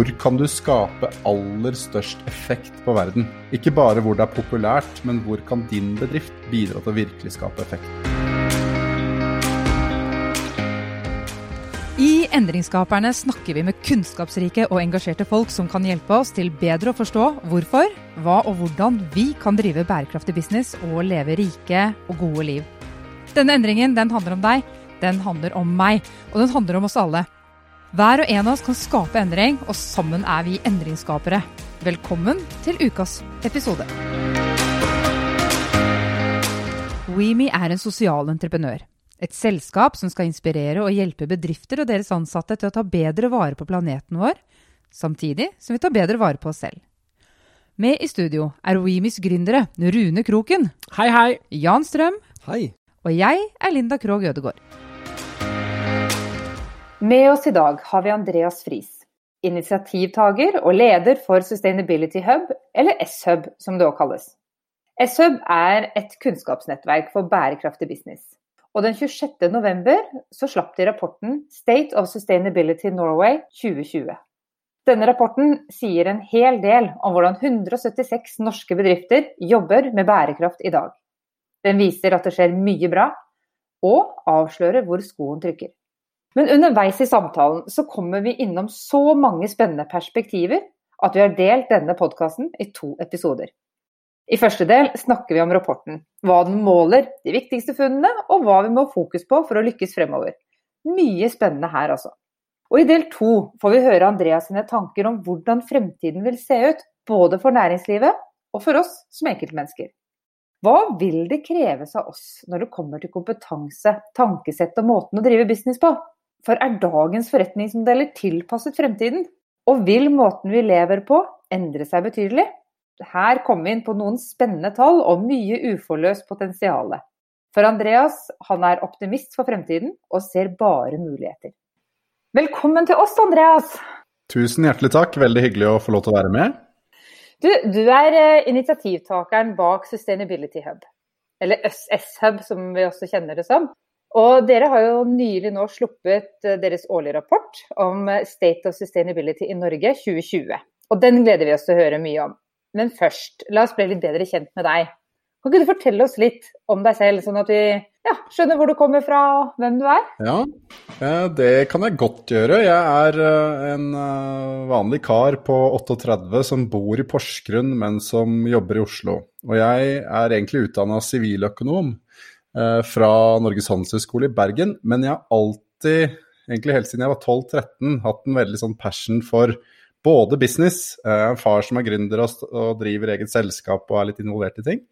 hvor kan du skape aller størst effekt på verden? Ikke bare hvor det er populært, men hvor kan din bedrift bidra til å virkelig skape effekt? I Endringsskaperne snakker vi med kunnskapsrike og engasjerte folk som kan hjelpe oss til bedre å forstå hvorfor, hva og hvordan vi kan drive bærekraftig business og leve rike og gode liv. Denne endringen den handler om deg, den handler om meg, og den handler om oss alle. Hver og en av oss kan skape endring, og sammen er vi endringsskapere. Velkommen til ukas episode. WeMe er en sosial entreprenør. Et selskap som skal inspirere og hjelpe bedrifter og deres ansatte til å ta bedre vare på planeten vår, samtidig som vi tar bedre vare på oss selv. Med i studio er WeMes gründere Rune Kroken. Hei, hei. Jan Strøm. Hei. Og jeg er Linda Krogh Ødegård. Med oss i dag har vi Andreas Friis, initiativtaker og leder for Sustainability Hub, eller S-Hub som det òg kalles. S-Hub er et kunnskapsnettverk for bærekraftig business. Og den 26.11 så slapp de rapporten State of Sustainability Norway 2020. Denne rapporten sier en hel del om hvordan 176 norske bedrifter jobber med bærekraft i dag. Den viser at det skjer mye bra, og avslører hvor skoen trykker. Men underveis i samtalen så kommer vi innom så mange spennende perspektiver at vi har delt denne podkasten i to episoder. I første del snakker vi om rapporten, hva den måler, de viktigste funnene, og hva vi må ha fokus på for å lykkes fremover. Mye spennende her, altså. Og i del to får vi høre Andreas sine tanker om hvordan fremtiden vil se ut, både for næringslivet og for oss som enkeltmennesker. Hva vil det kreves av oss når det kommer til kompetanse, tankesett og måten å drive business på? For er dagens forretningsmodeller tilpasset fremtiden? Og vil måten vi lever på endre seg betydelig? Her kommer vi inn på noen spennende tall og mye uforløst potensial. For Andreas han er optimist for fremtiden og ser bare muligheter. Velkommen til oss, Andreas! Tusen hjertelig takk, veldig hyggelig å få lov til å være med. Du, du er eh, initiativtakeren bak Sustainability Hub, eller SS Hub som vi også kjenner det som. Og dere har jo nylig nå sluppet eh, deres årlige rapport om eh, State of Sustainability i Norge 2020. Og den gleder vi oss til å høre mye om. Men først, la oss bli litt bedre kjent med deg. Kan ikke du fortelle oss litt om deg selv, sånn at vi ja, skjønner hvor du kommer fra og hvem du er? Ja, eh, det kan jeg godt gjøre. Jeg er en vanlig kar på 38 som bor i Porsgrunn, men som jobber i Oslo. Og jeg er egentlig utdanna siviløkonom. Eh, fra Norges handelshøyskole i Bergen. Men jeg har alltid, egentlig helt siden jeg var 12-13, hatt en veldig sånn passion for både business, eh, en far som er gründer og, driver eget selskap og er litt involvert i ting.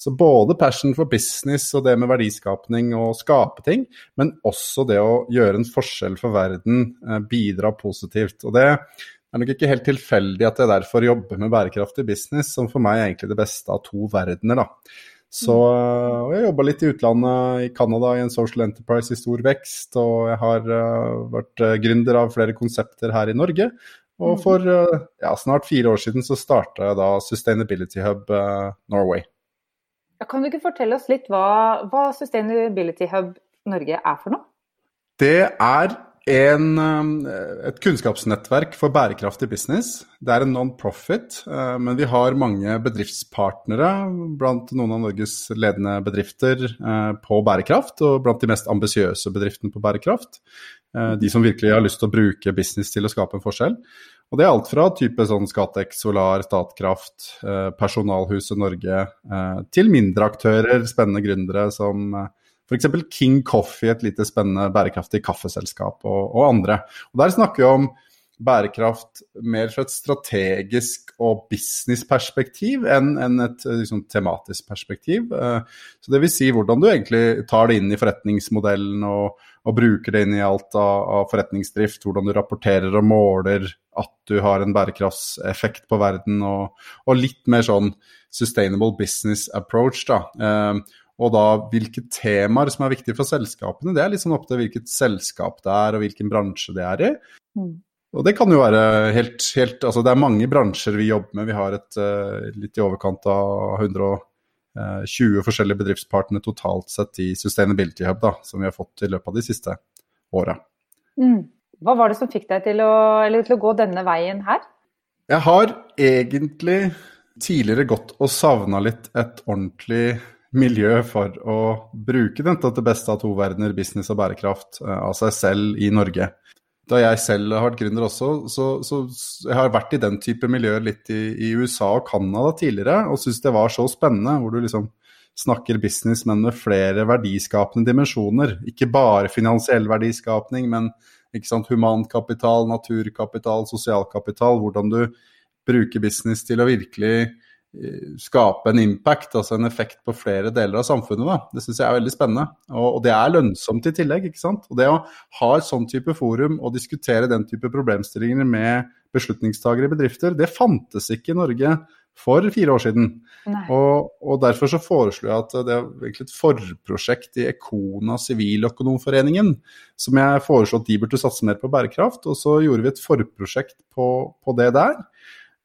Så både passion for business og det med verdiskapning og skape ting, men også det å gjøre en forskjell for verden, eh, bidra positivt. Og det er nok ikke helt tilfeldig at jeg derfor jobber med bærekraftig business, som for meg er egentlig det beste av to verdener. da. Så jeg jobba litt i utlandet, i Canada, i en social enterprise i stor vekst. Og jeg har uh, vært uh, gründer av flere konsepter her i Norge. Og mm. for uh, ja, snart fire år siden så starta jeg da Sustainability Hub Norway. Ja, kan du ikke fortelle oss litt hva, hva Sustainability Hub Norge er for noe? Det er en, eh, et kunnskapsnettverk for bærekraftig business. Det er en non-profit, eh, men vi har mange bedriftspartnere blant noen av Norges ledende bedrifter eh, på bærekraft, og blant de mest ambisiøse bedriftene på bærekraft. De som virkelig har lyst til å bruke business til å skape en forskjell. Og det er alt fra type sånn Scatec, Solar, Statkraft, Personalhuset Norge, til mindre aktører, spennende gründere som F.eks. King Coffee, et lite spennende bærekraftig kaffeselskap, og, og, andre. Og Der snakker vi om bærekraft mer fra et strategisk og businessperspektiv enn en et liksom, tematisk perspektiv. Eh, så det vil si hvordan du egentlig tar det inn i forretningsmodellen og, og bruker det inn i alt av, av, forretningsdrift. Hvordan du rapporterer og måler at du har en bærekraftseffekt på verden, og, og litt mer sånn sustainable business approach. da. Og da hvilke temaer som er viktige for selskapene, det er sånn opp til hvilket selskap det er og hvilken bransje det er i. Mm. Og det kan jo være helt, helt, Altså det er mange bransjer vi jobber med. Vi har et uh, litt i overkant av 120 eh, forskjellige bedriftspartnere totalt sett i Sustainability Hub, da, som vi har fått i løpet av de siste åra. Mm. Hva var det som fikk deg til å, til å gå denne veien her? Jeg har egentlig tidligere gått og savna litt et ordentlig miljø for å bruke dette til beste av to verdener, business og bærekraft, eh, av seg selv i Norge. Da jeg selv har vært gründer også, så, så jeg har vært i den type miljøer litt i, i USA og Canada tidligere, og syntes det var så spennende. hvor du liksom snakker business, men med flere verdiskapende dimensjoner. Ikke bare finansiell verdiskapning, men sant, humankapital, naturkapital, sosialkapital. Hvordan du bruker business til å virkelig skape en impact, altså en effekt på flere deler av samfunnet. Da. Det syns jeg er veldig spennende. Og, og, det er lønnsomt i tillegg. ikke sant? Og det å ha et sånn type forum og diskutere den type problemstillinger med beslutningstagere i bedrifter, det fantes ikke i Norge for fire år siden. Og, og, Derfor så foreslo jeg at det er egentlig et forprosjekt i Ekona Siviløkonomforeningen som jeg foreslo at de burde satse mer på bærekraft. Og så gjorde vi et forprosjekt på, på det der.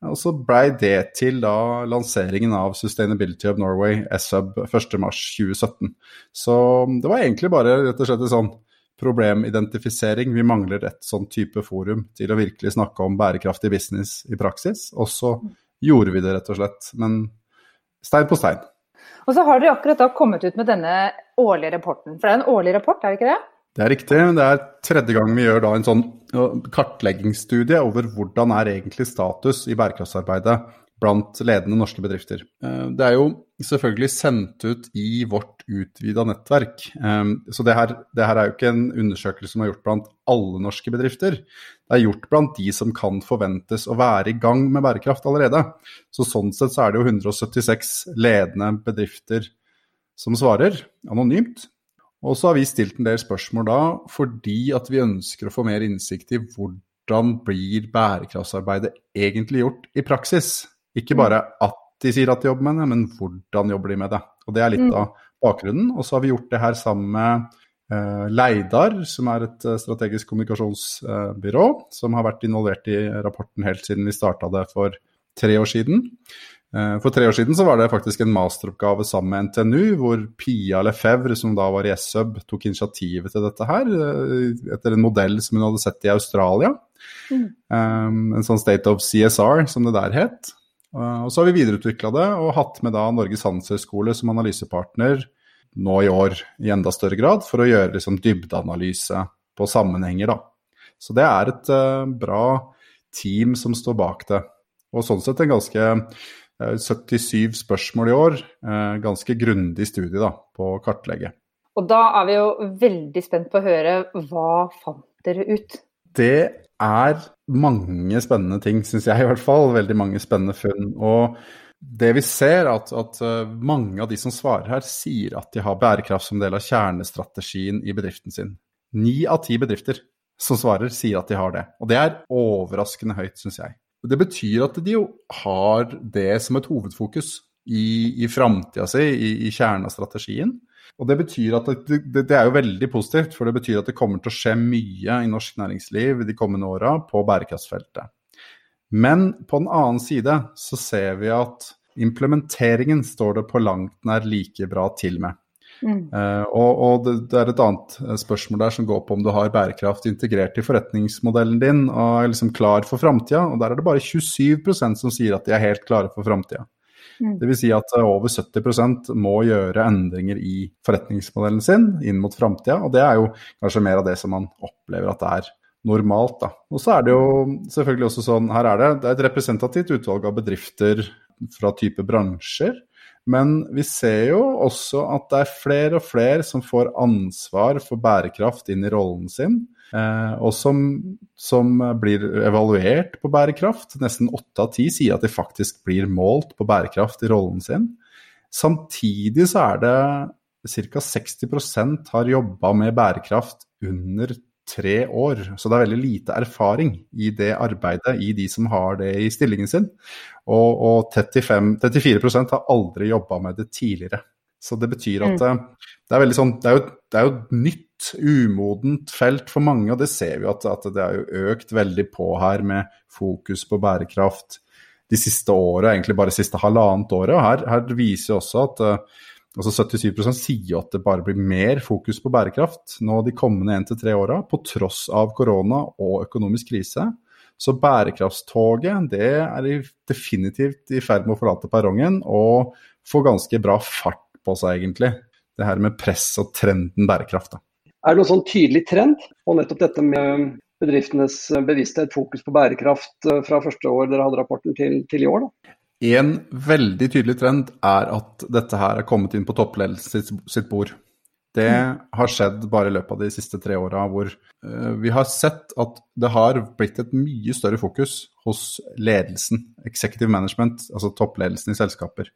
Og så blei det til da lanseringen av Sustainability of Norway, SUB, 1.3.2017. Så det var egentlig bare rett og slett en sånn problemidentifisering. Vi mangler et sånn type forum til å virkelig snakke om bærekraftig business i praksis. Og så gjorde vi det, rett og slett. Men stein på stein. Og så har dere akkurat da kommet ut med denne årlige rapporten. For det er en årlig rapport, er det ikke det? Det er riktig. Det er tredje gang vi gjør en sånn kartleggingsstudie over hvordan er egentlig status i bærekraftsarbeidet blant ledende norske bedrifter. Eh, det er jo selvfølgelig sendt ut i vårt utvida nettverk. Eh, så det her, det her, er jo ikke en undersøkelse som er gjort blant alle norske bedrifter. Det er gjort blant de som kan forventes å være i gang med bærekraft allerede. Så sånn sett så er det jo 176 ledende bedrifter som svarer anonymt. Og så har vi stilt en del spørsmål da fordi at vi ønsker å få mer innsikt i hvordan blir bærekraftsarbeidet egentlig gjort i praksis. Ikke bare at de sier at de jobber med det, men hvordan jobber de med det. Og Det er litt mm. av bakgrunnen. Og så har vi gjort det her sammen med uh, Leidar, som er et uh, strategisk kommunikasjonsbyrå, uh, som har vært involvert i rapporten helt siden vi starta det for tre år siden. For tre år siden så var det faktisk en masteroppgave sammen med NTNU, hvor Pia Lefebvre, som da var i SUB, tok initiativet til dette her, etter en modell som hun hadde sett i Australia. Mm. Um, en sånn State of CSR, som det der het. Eh, og så har vi videreutvikla det og hatt med da Norges handelshøyskole som analysepartner nå i år i enda større grad, for å gjøre liksom dybdeanalyse på sammenhenger. da. Så det er et uh, bra team som står bak det. Og sånn sett en ganske 77 spørsmål i år. Uh, ganske grundig studie da, på å kartlegge. Og da er vi jo veldig spent på å høre hva fant dere ut? Det er mange spennende ting, syns jeg i hvert fall. Veldig mange spennende funn. Og det vi ser, er at, at, eh, mange av de som svarer her, sier at de har bærekraft som del av kjernestrategien i bedriften sin. Ni av ti bedrifter som svarer, sier at de har det. Og det er overraskende høyt, syns jeg. Det betyr at de jo har det som et hovedfokus i, i framtida si, i, i kjernen av strategien. Og Det betyr at det, det, det, er jo veldig positivt, for det betyr at det kommer til å skje mye i norsk næringsliv de kommende åra på bærekraftsfeltet. Men på den annen side så ser vi at implementeringen står det på langt nær like bra til med. Mm. Uh, og, og det, det, er et annet eh, spørsmål der som går på om du har bærekraft integrert i forretningsmodellen din og er liksom klar for framtida. Og der er det bare 27% som sier at de er helt klare for framtida. Mm. Dvs. Si at eh, over 70% må gjøre endringer i forretningsmodellen sin inn mot framtida. Og det er jo kanskje mer av det som man opplever at det er normalt. Da. Og så er det jo selvfølgelig også sånn, her er det, det er et representativt utvalg av bedrifter fra type bransjer. Men vi ser jo også at det er flere og flere som får ansvar for bærekraft inn i rollen sin. Eh, og som, som, blir evaluert på bærekraft. Nesten åtte av ti sier at de faktisk blir målt på bærekraft i rollen sin. Samtidig så er det ca. 60% har jobba med bærekraft under tre år. Så det er veldig lite erfaring i det arbeidet i de som har det i stillingen sin. Og, og 35, 34% har aldri jobba med det tidligere. Så det betyr at mm. Eh, det, er sånn, det, er jo, det er jo et nytt umodent felt for mange, og det ser vi at, at det er jo økt veldig på her med fokus på bærekraft de siste året, egentlig bare siste halvannet året. Og her, her viser også at uh, Altså 77 sier at det bare blir mer fokus på bærekraft nå de kommende én til tre åra, på tross av korona og økonomisk krise. Så bærekraftstoget det er definitivt i ferd med å forlate perrongen og få ganske bra fart på seg, egentlig. Det her med press og trenden bærekraft. Da. Er det noen sånn tydelig trend på nettopp dette med bedriftenes bevissthet, fokus på bærekraft eh, fra første år dere hadde rapporten til, til i år? da? En veldig tydelig trend er at dette her er kommet inn på toppledelsen sitt bord. Det har skjedd bare i løpet av de siste tre åra, hvor uh, vi har sett at det har blitt et mye større fokus hos ledelsen, executive management, altså toppledelsen i selskaper.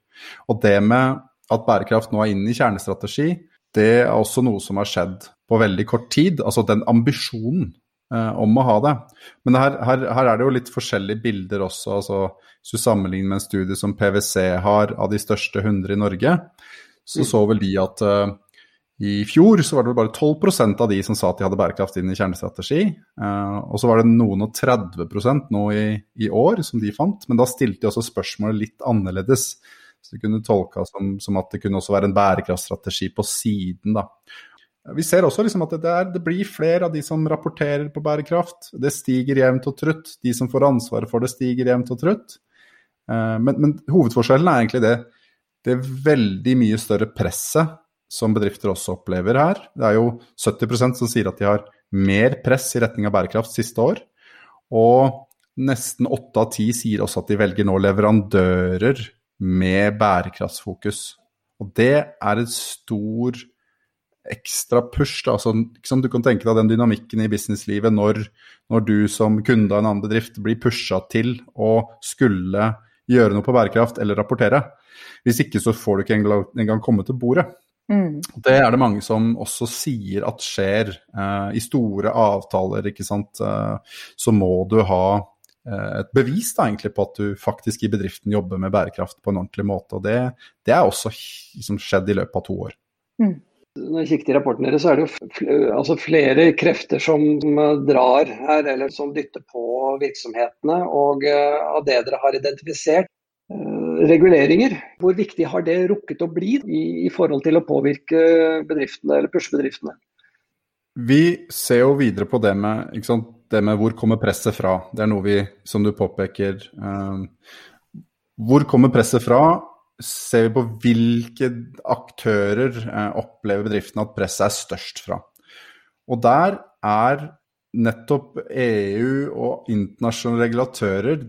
Og det med at bærekraft nå er inne i kjernestrategi, det er også noe som har skjedd på veldig kort tid. Altså den ambisjonen om å ha det. Men her, her, her, er det jo litt forskjellige bilder også. altså Hvis du sammenligner med en studie som PwC har av de største 100 i Norge, så mm. så vel de at uh, i fjor så var det vel bare 12% av de som sa at de hadde bærekraft inn i kjernestrategi. Uh, og så var det noen og 30% nå i, i, år som de fant, men da stilte de også spørsmålet litt annerledes. Så det kunne tolka som, som, at det kunne også være en bærekraftstrategi på siden, da. Vi ser også liksom at det, er, det, blir flere av de som rapporterer på bærekraft. Det stiger jevnt og trutt. De som får ansvaret for det, stiger jevnt og trutt. Uh, men, men, hovedforskjellen er egentlig det, det er veldig mye større presset som bedrifter også opplever her. Det er jo 70% som sier at de har mer press i retning av bærekraft siste år. Og nesten åtte av ti sier også at de velger nå leverandører med bærekraftsfokus. Og det er en stor ekstra push. Da. Så, liksom, du kan tenke deg den dynamikken i businesslivet når, når du som kunde av en annen bedrift blir pusha til å skulle gjøre noe på bærekraft eller rapportere. Hvis ikke så får du ikke engang komme til bordet. Mm. Det er det mange som også sier at skjer. Eh, I store avtaler, ikke sant, eh, så må du ha eh, et bevis da, egentlig på at du faktisk i bedriften jobber med bærekraft på en ordentlig måte. og Det, det er også liksom, skjedd i løpet av to år. Mm. Når jeg kikker i rapporten deres, så er det jo altså flere krefter som drar her, eller som dytter på virksomhetene. Og av det dere har identifisert, reguleringer. Hvor viktig har det rukket å bli i, i forhold til å påvirke bedriftene eller pushe bedriftene? Vi ser jo videre på det med, det med, hvor kommer presset fra. Det er noe vi, som du påpeker eh, Hvor kommer presset fra? Ser vi på hvilke aktører eh, opplever bedriftene at presset er størst fra. Og der er nettopp EU og internasjonale regulatører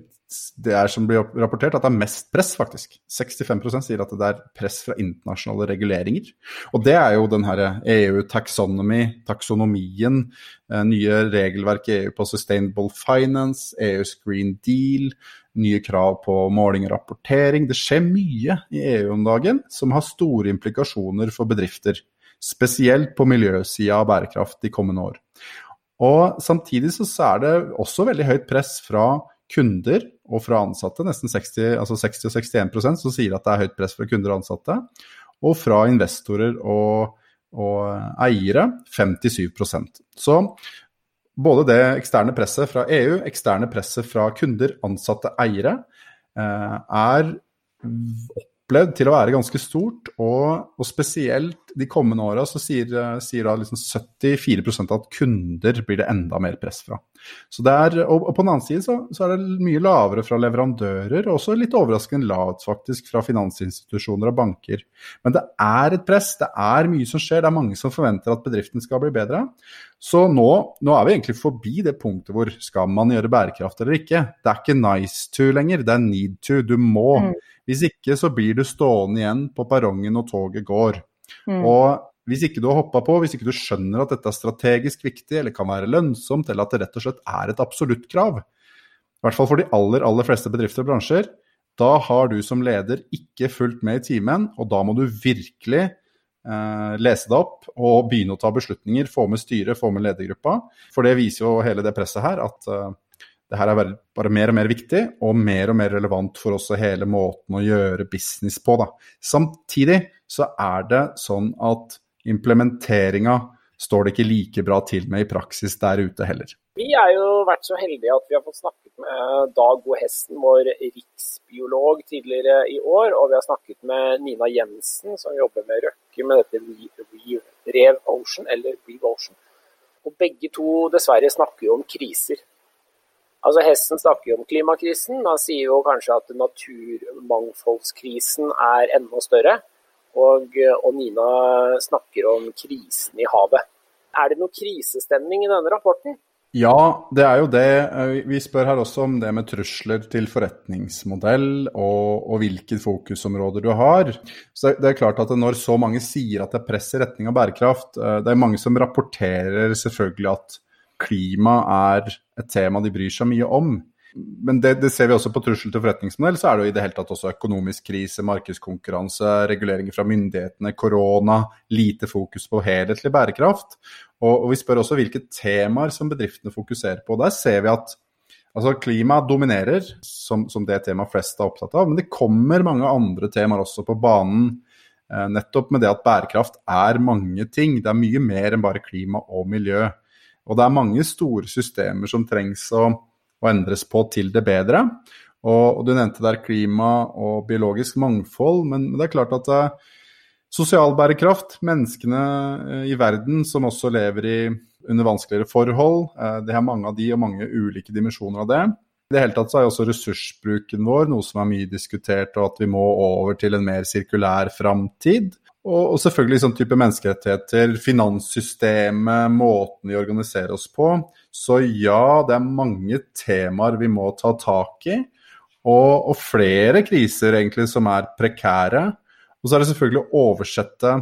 det er som blir rapportert, at det er mest press, faktisk. 65% sier at det er press fra internasjonale reguleringer. Og det er jo den herre EU-taxonomy, taksonomien, eh, nye regelverk i EU på sustainable finance, EUs green deal, nye krav på måling og rapportering. Det skjer mye i EU om dagen som har store implikasjoner for bedrifter. Spesielt på miljøsida av bærekraft de kommende år. Og samtidig så er det også veldig høyt press fra kunder og fra ansatte, nesten 60, altså 60 og 61% som sier at det er høyt press fra kunder og ansatte. Og fra investorer og, og eiere 57% Så både det eksterne presset fra EU, eksterne presset fra kunder, ansatte, eiere, eh, er opplevd til å være ganske stort. Og, og spesielt de kommende åra så sier, sier da liksom 74% at kunder blir det enda mer press fra. Så det er, og, og på den annen side så, så, er det mye lavere fra leverandører, og også litt overraskende lavt faktisk fra finansinstitusjoner og banker. Men det er et press, det er mye som skjer, det er mange som forventer at bedriften skal bli bedre. Så nå, nå er vi egentlig forbi det punktet hvor skal man gjøre bærekraft eller ikke. Det er ikke nice to lenger, det er need to. Du må. Mm. Hvis ikke så blir du stående igjen på perrongen når toget går. Mm. Og hvis ikke du har hoppa på, hvis ikke du skjønner at dette er strategisk viktig eller kan være lønnsomt, eller at det rett og slett er et absolutt krav, i hvert fall for de aller, aller fleste bedrifter og bransjer, da har du som leder ikke fulgt med i timen, og da må du virkelig eh, lese deg opp og begynne å ta beslutninger, få med styret, få med ledergruppa. For det viser jo hele det presset her, at eh, det her er bare mer og mer viktig og mer og mer relevant for også hele måten å gjøre business på. Da. Samtidig så er det sånn at implementeringa står det ikke like bra til med i praksis der ute heller. Vi er jo vært så heldige at vi har fått snakket med Dag O. Hesten, vår riksbiolog, tidligere i år. Og vi har snakket med Nina Jensen, som jobber med Røkke med dette Rev Ocean, eller Reeve Ocean. Og begge to dessverre snakker jo om kriser. Altså Hesten snakker jo om klimakrisen. Han sier jo kanskje at naturmangfoldskrisen er enda større. Og, og, Nina snakker om krisen i havet. Er det noe krisestemning i denne rapporten? Ja, det er jo det. Vi spør her også om det med trusler til forretningsmodell og, og hvilke fokusområder du har. Så det er klart at Når så mange sier at det er press i retning av bærekraft eh, Det er mange som rapporterer selvfølgelig at klima er et tema de bryr seg mye om. Men det, det, ser vi også på trussel til forretningsmodell, så er det jo i det hele tatt også økonomisk krise, markedskonkurranse, reguleringer fra myndighetene, korona, lite fokus på helhetlig bærekraft. Og, og, vi spør også hvilke temaer som bedriftene fokuserer på. Der ser vi at altså, klima dominerer som, som det temaet flest er opptatt av, men det kommer mange andre temaer også på banen. Eh, nettopp med det at bærekraft er mange ting. Det er mye mer enn bare klima og miljø. Og det er mange store systemer som trengs å, å endres på til det bedre. Og, og, du nevnte der klima og biologisk mangfold, men, men det er klart at uh, sosial bærekraft, menneskene uh, i verden som også lever i, under vanskeligere forhold, uh, det er mange av de og mange ulike dimensjoner av det. I det hele tatt så er også ressursbruken vår noe som er mye diskutert, og at vi må over til en mer sirkulær framtid. Og, og, selvfølgelig sånn type menneskerettigheter, finanssystemet, måten vi organiserer oss på. Så ja, det er mange temaer vi må ta tak i. Og, og flere kriser egentlig som er prekære. Og så er det selvfølgelig å oversette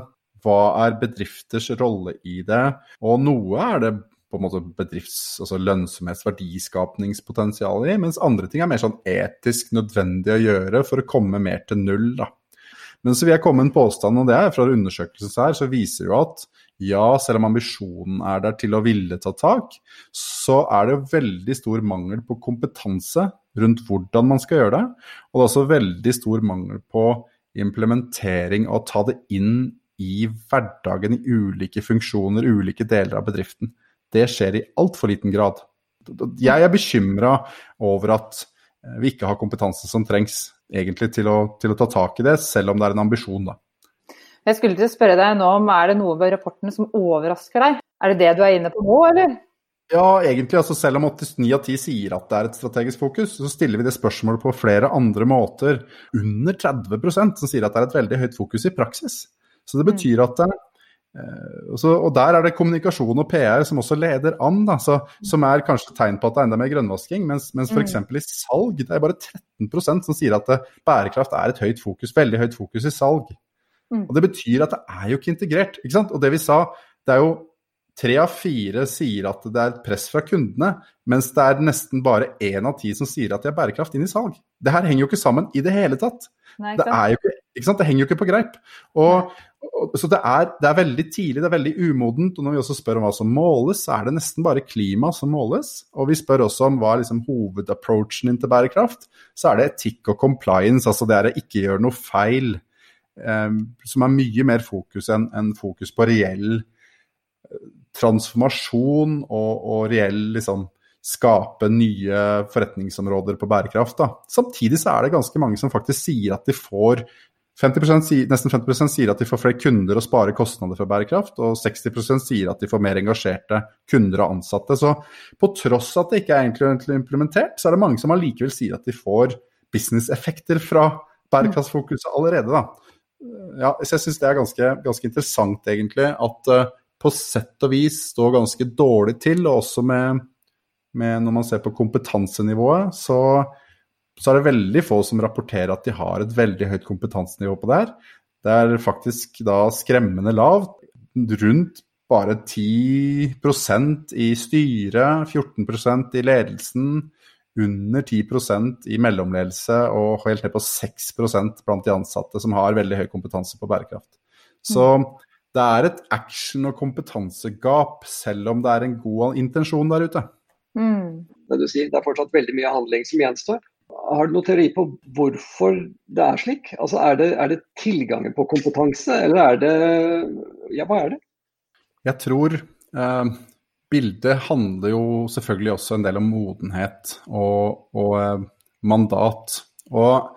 hva er bedrifters rolle i det. Og noe er det på en måte bedrifts-, altså lønnsomhets-, verdiskapningspotensial i, mens andre ting er mer sånn etisk nødvendig å gjøre for å komme mer til null. da. Men så vil jeg komme med en påstand, og det er fra undersøkelsen her, så viser jo at ja, selv om ambisjonen er der til å ville ta tak, så er det veldig stor mangel på kompetanse rundt hvordan man skal gjøre det. Og det er også veldig stor mangel på implementering og ta det inn i hverdagen i ulike funksjoner, ulike deler av bedriften. Det skjer i altfor liten grad. Jeg er bekymra over at vi ikke har kompetanse som trengs egentlig til å, til å, ta tak i det, selv om det er en ambisjon, da. Jeg skulle til å spørre deg nå om er det noe ved rapporten som overrasker deg? Er det det du er inne på nå, eller? Ja, egentlig. altså Selv om 89 av 10 sier at det er et strategisk fokus, så stiller vi det spørsmålet på flere andre måter. Under 30 som sier at det er et veldig høyt fokus i praksis. Så det betyr at Uh, så, og Der er det kommunikasjon og PR som også leder an, da, så, som er kanskje tegn på at det er enda mer grønnvasking. Mens, mens f.eks. Mm. i salg det er bare 13% som sier at det, bærekraft er et høyt fokus, veldig høyt fokus i salg. Mm. Og Det betyr at det er jo ikke integrert. ikke sant? Og det vi sa, det er jo tre av fire sier at det er et press fra kundene, mens det er nesten bare én av ti som sier at de har bærekraft inn i salg. Det her henger jo ikke sammen i det hele tatt. Nei, det, er jo ikke, ikke sant? det henger jo ikke på greip. Og, så det er, det er, veldig tidlig, det er veldig umodent. Og når vi også spør om hva som måles, så er det nesten bare klima som måles. Og vi spør også om hva er liksom hovedapproachen din til bærekraft. Så er det etikk og compliance, altså det er å ikke gjøre noe feil. Eh, som er mye mer fokus enn en fokus på reell transformasjon og, og reell liksom skape nye forretningsområder på bærekraft. Da. Samtidig så er det ganske mange som faktisk sier at de får 50% nesten 50% sier at de får flere kunder og sparer kostnader for bærekraft, og 60% sier at de får mer engasjerte kunder og ansatte. Så på tross av at det ikke er egentlig implementert, så er det mange som allikevel sier at de får businesseffekter fra bærekraftsfokuset allerede. Da. Ja, så jeg syns det er ganske, ganske, interessant, egentlig, at uh, på sett og vis står ganske dårlig til, og også med, med når man ser på kompetansenivået, så så er det veldig få som rapporterer at de har et veldig høyt kompetansenivå på det her. Det er faktisk da skremmende lavt. Rundt bare 10% i styret, 14% i ledelsen, under 10% i mellomledelse og helt ned på 6 blant de ansatte som har veldig høy kompetanse på bærekraft. Så det er et action- og kompetansegap, selv om det er en god intensjon der ute. Mm. Det du sier, det er fortsatt veldig mye handling som gjenstår. Har du noen teori på hvorfor det er slik? Altså, er, det, er det tilgangen på kompetanse, eller er det Ja, hva er det? Jeg tror eh, bildet handler jo selvfølgelig også en del om modenhet og, og eh, mandat. Og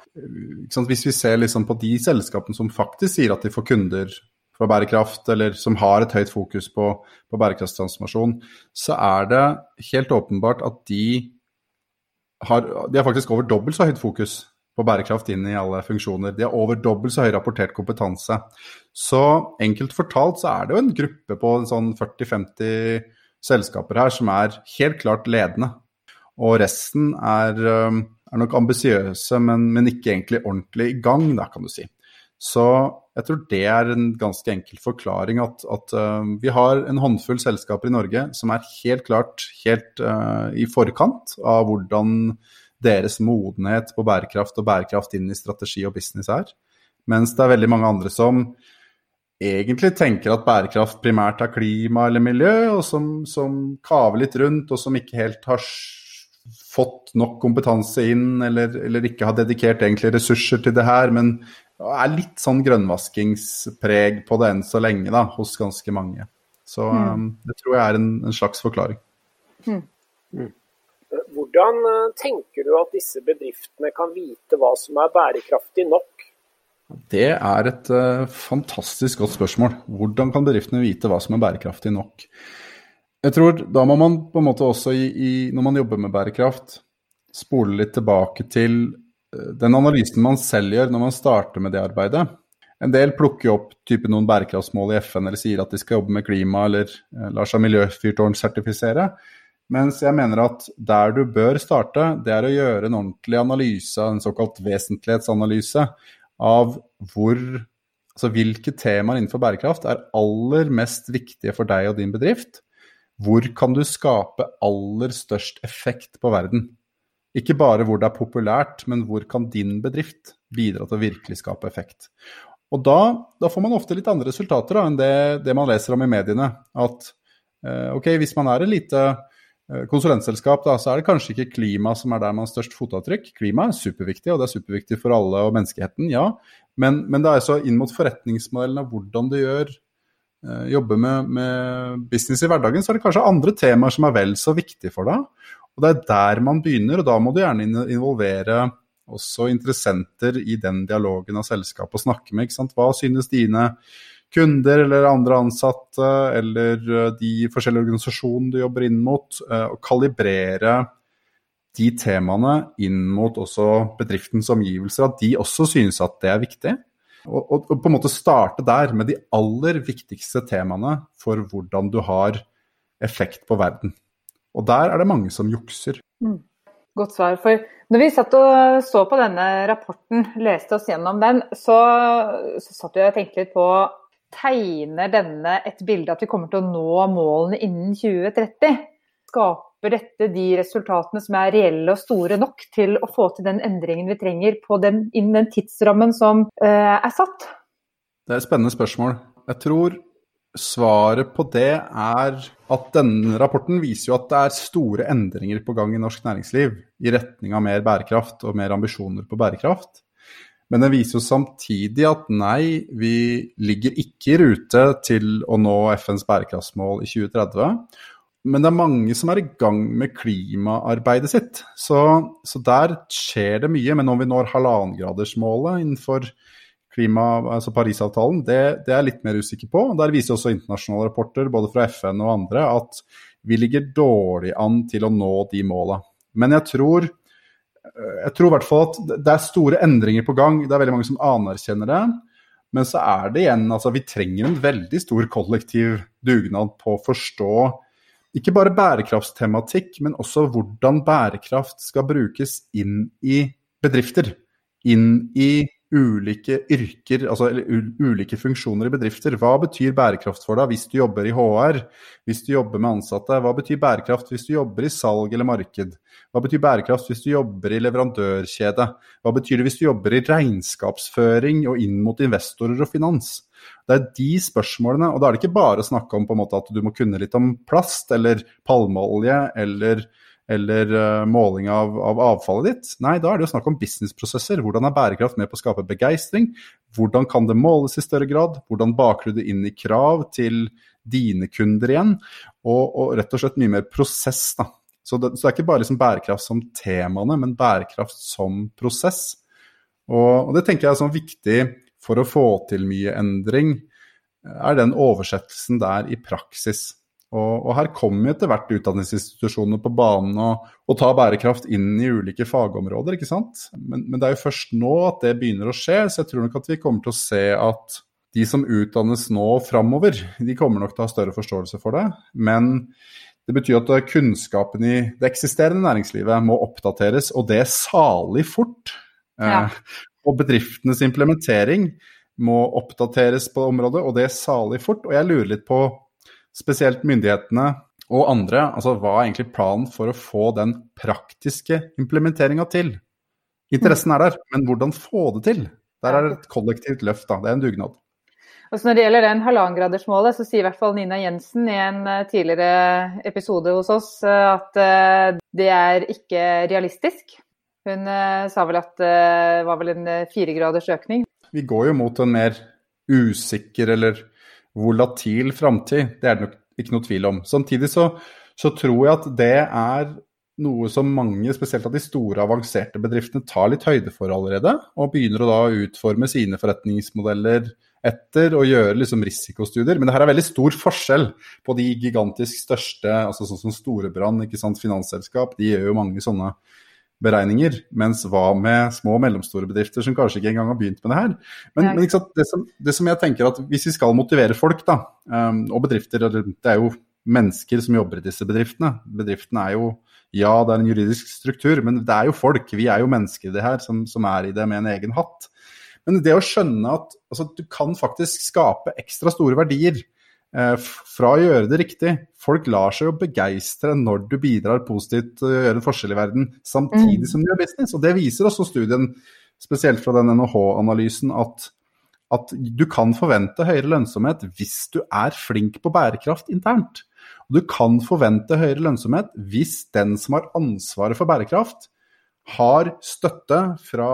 sant, Hvis vi ser liksom på de selskapene som faktisk sier at de får kunder for bærekraft, eller som har et høyt fokus på, på bærekraftstransformasjon, så er det helt åpenbart at de har, de har faktisk over dobbelt så høyt fokus på bærekraft inn i alle funksjoner. De har over dobbelt så høy rapportert kompetanse. Så enkelt fortalt så er det jo en gruppe på sånn 40-50 selskaper her som er helt klart ledende. Og resten er, er nok ambisiøse, men, men, ikke egentlig ordentlig i gang, da, kan du si. Så jeg tror det er en ganske enkel forklaring at, at uh, vi har en håndfull selskaper i Norge som er helt klart helt uh, i forkant av hvordan deres modenhet på bærekraft og bærekraft inn i strategi og business er. Mens det er veldig mange andre som egentlig tenker at bærekraft primært er klima eller miljø, og som, som kaver litt rundt, og som ikke helt har fått nok kompetanse inn, eller, eller ikke har dedikert egentlig ressurser til det her, men er litt sånn grønnvaskingspreg på det enn så lenge, da, hos ganske mange. Så mm. det tror jeg er en, en slags forklaring. Mm. Mm. Hvordan uh, tenker du at disse bedriftene kan vite hva som er bærekraftig nok? Det er et uh, fantastisk godt spørsmål. Hvordan kan bedriftene vite hva som er bærekraftig nok? Jeg tror Da må man på en måte også, i, i, når man jobber med bærekraft, spole litt tilbake til den analysen man selv gjør når man starter med det arbeidet. En del plukker opp type noen bærekraftsmål i FN eller sier at de skal jobbe med klima eller eh, lar seg miljøfyrtårn sertifisere. Mens jeg mener at der du bør starte, det er å gjøre en ordentlig analyse, en såkalt vesentlighetsanalyse, av hvor, altså hvilke temaer innenfor bærekraft er aller mest viktige for deg og din bedrift. Hvor kan du skape aller størst effekt på verden? Ikke bare hvor det er populært, men hvor kan din bedrift bidra til å virkelig skape effekt. Og da, da får man ofte litt andre resultater da, enn det, det, man leser om i mediene. At eh, ok, hvis man er et lite eh, konsulentselskap, da, så er det kanskje ikke klima som er der man har størst fotavtrykk. Klima er superviktig, og det er superviktig for alle og menneskeheten, ja. Men, men det er så inn mot forretningsmodellen av hvordan du gjør eh, jobber med, med, business i hverdagen, så er det kanskje andre temaer som er vel så viktige for deg. Og Det er der man begynner, og da må du gjerne involvere også interessenter i den dialogen av selskapet og snakke med. Hva synes dine kunder eller andre ansatte eller eh, de forskjellige organisasjonene du jobber inn mot, eh, og kalibrere de temaene inn mot også bedriftens omgivelser, at de også synes at det er viktig. Og, og, og, på en måte starte der med de aller viktigste temaene for hvordan du har effekt på verden. Og der er det mange som jukser. Mm. Godt svar. For når vi satt og så på denne rapporten, leste oss gjennom den, så, så satt vi og tenkte litt på Tegner denne et bilde at vi kommer til å nå målene innen 2030? Skaper dette de resultatene som er reelle og store nok til å få til den endringen vi trenger på den, innen den tidsrammen som uh, er satt? Det er et spennende spørsmål. Jeg tror Svaret på det er at denne rapporten viser jo at det er store endringer på gang i norsk næringsliv i retning av mer bærekraft og mer ambisjoner på bærekraft. Men den viser jo samtidig at nei, vi ligger ikke i rute til å nå FNs bærekraftsmål i 2030. Men det er mange som er i gang med klimaarbeidet sitt. Så, så der skjer det mye. Men om vi når halvannengradersmålet innenfor klima, altså Parisavtalen, det, det er jeg litt mer usikker på. Der viser også internasjonale rapporter, både fra FN og andre, at vi ligger dårlig an til å nå de måla. Men jeg tror jeg tror i hvert fall at det er store endringer på gang. Det er veldig mange som anerkjenner det. Men så er det igjen altså Vi trenger en veldig stor kollektiv dugnad på å forstå ikke bare bærekraftstematikk, men også hvordan bærekraft skal brukes inn i bedrifter. Inn i ulike yrker, altså ulike funksjoner i bedrifter. Hva betyr bærekraft for deg hvis du jobber i HR, hvis du jobber med ansatte? Hva betyr bærekraft hvis du jobber i salg eller marked? Hva betyr bærekraft hvis du jobber i leverandørkjede? Hva betyr det hvis du jobber i regnskapsføring og inn mot investorer og finans? Det er de spørsmålene, og da er det ikke bare å snakke om måte, at du må kunne litt om plast eller palmeolje eller eller uh, måling av, av, avfallet ditt. Nei, da er det jo snakk om businessprosesser. Hvordan er bærekraft med på å skape begeistring? Hvordan kan det måles i større grad? Hvordan baker du det inn i krav til dine kunder igjen, og, og rett og slett mye mer prosess. da. Så det, så det er ikke bare liksom bærekraft som temaene, men bærekraft som prosess. Og, og det tenker jeg er sånn viktig for å få til mye endring, er den oversettelsen der i praksis. Og, og her kommer etter hvert utdanningsinstitusjonene på banen og, og tar bærekraft inn i ulike fagområder, ikke sant. Men, men, det er jo først nå at det begynner å skje, så jeg tror nok at vi kommer til å se at de som utdannes nå og framover, de kommer nok til å ha større forståelse for det. Men det betyr at kunnskapen i det eksisterende næringslivet må oppdateres, og det salig fort. Ja. Eh, og bedriftenes implementering må oppdateres på området, og det salig fort. Og jeg lurer litt på spesielt myndighetene og andre, altså hva er egentlig planen for å få den praktiske implementeringa til? Interessen er der, men hvordan få det til? Der er det et kollektivt løft, da. Det er en dugnad. Altså når det gjelder den halvannengradersmålet, så sier i hvert fall Nina Jensen i en eh, tidligere episode hos oss eh, at eh, det er ikke realistisk. Hun sa vel at det var vel en firegraders økning. Vi går jo mot en mer usikker eller volatil framtid. Det er det nok ikke noe tvil om. Samtidig så, så, tror jeg at det er noe som mange, spesielt av de store, avanserte bedriftene, tar litt høyde for allerede. Og begynner å da utforme sine forretningsmodeller etter og gjøre liksom risikostudier. Men det her er veldig stor forskjell på de gigantisk største, altså sånn som Storebrand, ikke sant, finansselskap. De gjør jo mange sånne beregninger. Mens hva med små og mellomstore bedrifter som kanskje ikke engang har begynt med det her. Men, men det, som, det, som, jeg tenker at hvis vi skal motivere folk, da, um, og bedrifter Det er jo mennesker som jobber i disse bedriftene. Bedriftene er jo ja, det er en juridisk struktur, men det er jo folk. Vi er jo mennesker i det her som, som er i det med en egen hatt. Men det å skjønne at altså, du kan faktisk skape ekstra store verdier fra å gjøre det riktig. Folk lar seg jo begeistre når du bidrar positivt til å gjøre en forskjell i verden, samtidig mm. som du gjør business. Og det viser også studien, spesielt fra den NHH-analysen, at, at, du kan forvente høyere lønnsomhet hvis du er flink på bærekraft internt. Og du kan forvente høyere lønnsomhet hvis den som har ansvaret for bærekraft, har støtte fra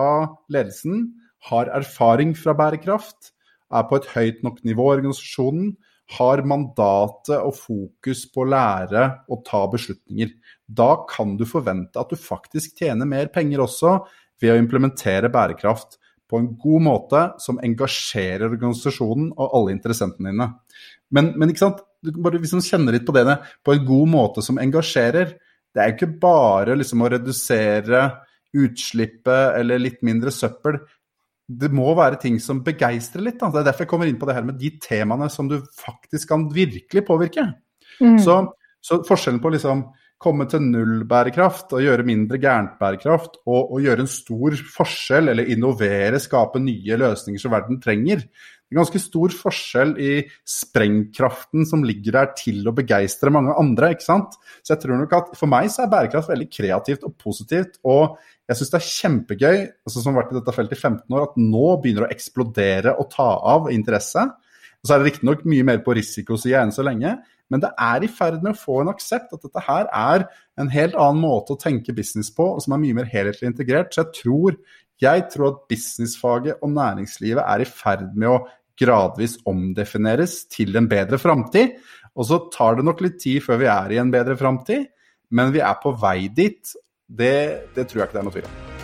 ledelsen, har erfaring fra bærekraft, er på et høyt nok nivå i organisasjonen, har mandatet og fokus på å lære og ta beslutninger. Da kan du forvente at du faktisk tjener mer penger også ved å implementere bærekraft på en god måte som engasjerer organisasjonen og alle interessentene dine. Men, men ikke sant? Bare hvis man kjenner litt på det, på en god måte som engasjerer, det er jo ikke bare liksom å redusere utslippet eller litt mindre søppel det må være ting som begeistrer litt. Da. Det er derfor jeg kommer inn på det her med de temaene som du faktisk kan virkelig påvirke. Mm. Så, så, forskjellen på liksom komme til null bærekraft og gjøre mindre gærent bærekraft, og, og gjøre en stor forskjell eller innovere, skape nye løsninger som verden trenger, det er ganske stor forskjell i sprengkraften som ligger der til å begeistre mange andre. ikke sant? Så jeg tror nok at For meg så er bærekraft veldig kreativt og positivt. Og jeg syns det er kjempegøy, altså som har vært i dette feltet i 15 år, at nå begynner å eksplodere og ta av interesse. Og så er det riktignok mye mer på risikosida enn så lenge, men det er i ferd med å få en aksept at dette her er en helt annen måte å tenke business på, og som er mye mer helhetlig integrert. Så jeg tror, jeg tror at businessfaget og næringslivet er i ferd med å gradvis omdefineres til en bedre framtid. Og så tar det nok litt tid før vi er i en bedre framtid, men vi er på vei dit. Det, det tror jeg ikke det er noe tvil om.